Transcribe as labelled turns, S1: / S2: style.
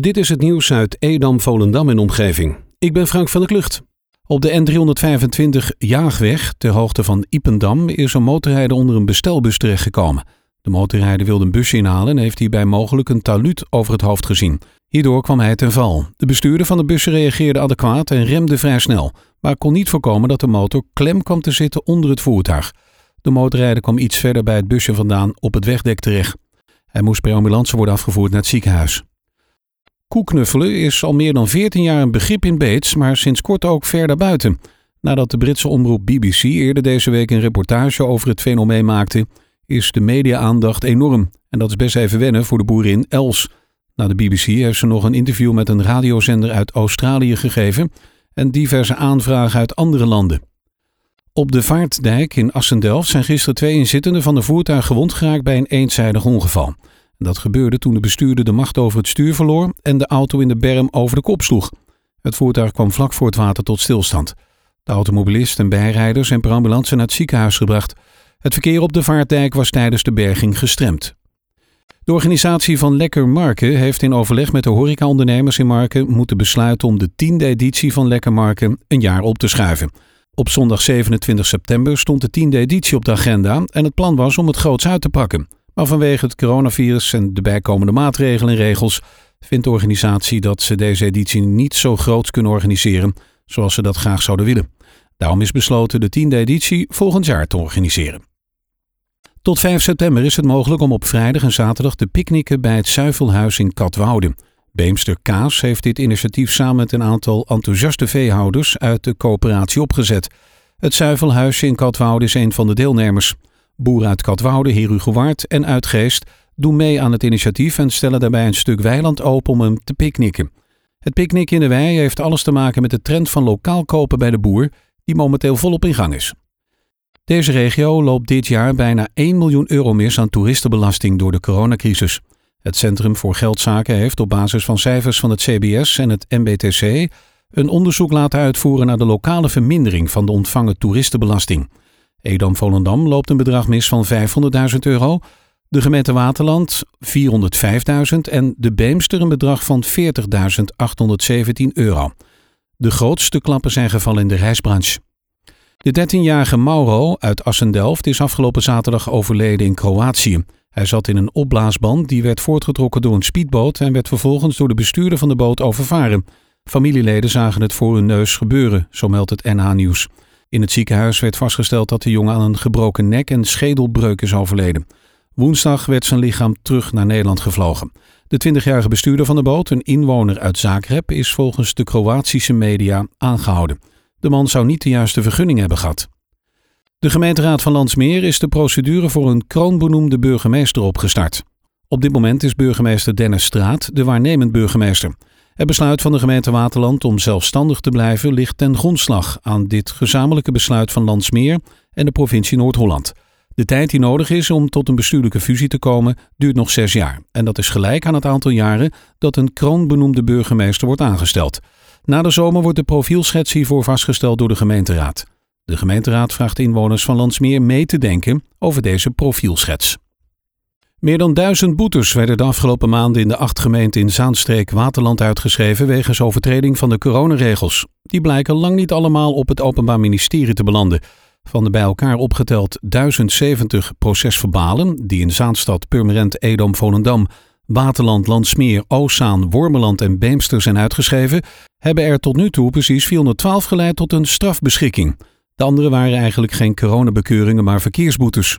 S1: Dit is het nieuws uit Edam, Volendam en omgeving. Ik ben Frank van der Klucht. Op de N325 Jaagweg, ter hoogte van Ipendam, is een motorrijder onder een bestelbus terechtgekomen. De motorrijder wilde een busje inhalen en heeft hierbij mogelijk een taluut over het hoofd gezien. Hierdoor kwam hij ten val. De bestuurder van de bus reageerde adequaat en remde vrij snel, maar kon niet voorkomen dat de motor klem kwam te zitten onder het voertuig. De motorrijder kwam iets verder bij het busje vandaan op het wegdek terecht. Hij moest per ambulance worden afgevoerd naar het ziekenhuis. Koeknuffelen is al meer dan 14 jaar een begrip in Beets, maar sinds kort ook ver daarbuiten. Nadat de Britse omroep BBC eerder deze week een reportage over het fenomeen maakte, is de media-aandacht enorm. En dat is best even wennen voor de boerin Els. Na de BBC heeft ze nog een interview met een radiozender uit Australië gegeven en diverse aanvragen uit andere landen. Op de Vaartdijk in Assendelft zijn gisteren twee inzittenden van de voertuig gewond geraakt bij een eenzijdig ongeval. Dat gebeurde toen de bestuurder de macht over het stuur verloor en de auto in de berm over de kop sloeg. Het voertuig kwam vlak voor het water tot stilstand. De automobilist en bijrijders zijn per ambulance naar het ziekenhuis gebracht. Het verkeer op de vaartdijk was tijdens de berging gestremd. De organisatie van Lekker Marken heeft in overleg met de horecaondernemers in Marken moeten besluiten om de tiende editie van Lekker Marken een jaar op te schuiven. Op zondag 27 september stond de tiende editie op de agenda en het plan was om het groots uit te pakken. Maar vanwege het coronavirus en de bijkomende maatregelen en regels vindt de organisatie dat ze deze editie niet zo groot kunnen organiseren zoals ze dat graag zouden willen. Daarom is besloten de tiende editie volgend jaar te organiseren. Tot 5 september is het mogelijk om op vrijdag en zaterdag te picknicken bij het Zuivelhuis in Katwoude. Beemster Kaas heeft dit initiatief samen met een aantal enthousiaste veehouders uit de coöperatie opgezet. Het Zuivelhuisje in Katwoude is een van de deelnemers. Boeren uit Katwoude, Herugewaard en Uitgeest doen mee aan het initiatief en stellen daarbij een stuk weiland open om hem te picknicken. Het picknick in de wei heeft alles te maken met de trend van lokaal kopen bij de boer, die momenteel volop in gang is. Deze regio loopt dit jaar bijna 1 miljoen euro mis aan toeristenbelasting door de coronacrisis. Het Centrum voor Geldzaken heeft op basis van cijfers van het CBS en het MBTC een onderzoek laten uitvoeren naar de lokale vermindering van de ontvangen toeristenbelasting. Edam-Volendam loopt een bedrag mis van 500.000 euro, de gemeente Waterland 405.000 en de Beemster een bedrag van 40.817 euro. De grootste klappen zijn gevallen in de reisbranche. De 13-jarige Mauro uit Assendelft is afgelopen zaterdag overleden in Kroatië. Hij zat in een opblaasband die werd voortgetrokken door een speedboot en werd vervolgens door de bestuurder van de boot overvaren. Familieleden zagen het voor hun neus gebeuren, zo meldt het NH Nieuws. In het ziekenhuis werd vastgesteld dat de jongen aan een gebroken nek en schedelbreuk is overleden. Woensdag werd zijn lichaam terug naar Nederland gevlogen. De 20-jarige bestuurder van de boot, een inwoner uit Zagreb, is volgens de Kroatische media aangehouden. De man zou niet de juiste vergunning hebben gehad. De gemeenteraad van Landsmeer is de procedure voor een kroonbenoemde burgemeester opgestart. Op dit moment is burgemeester Dennis Straat de waarnemend burgemeester. Het besluit van de gemeente Waterland om zelfstandig te blijven ligt ten grondslag aan dit gezamenlijke besluit van Landsmeer en de provincie Noord-Holland. De tijd die nodig is om tot een bestuurlijke fusie te komen duurt nog zes jaar. En dat is gelijk aan het aantal jaren dat een kroonbenoemde burgemeester wordt aangesteld. Na de zomer wordt de profielschets hiervoor vastgesteld door de gemeenteraad. De gemeenteraad vraagt inwoners van Landsmeer mee te denken over deze profielschets. Meer dan duizend boetes werden de afgelopen maanden in de acht gemeenten in Zaanstreek Waterland uitgeschreven wegens overtreding van de coronaregels. Die blijken lang niet allemaal op het Openbaar Ministerie te belanden. Van de bij elkaar opgeteld 1070 procesverbalen, die in Zaanstad, Purmerend, Edom, Volendam, Waterland, Landsmeer, Oostzaan, Wormeland en Beemster zijn uitgeschreven, hebben er tot nu toe precies 412 geleid tot een strafbeschikking. De andere waren eigenlijk geen coronabekeuringen, maar verkeersboetes.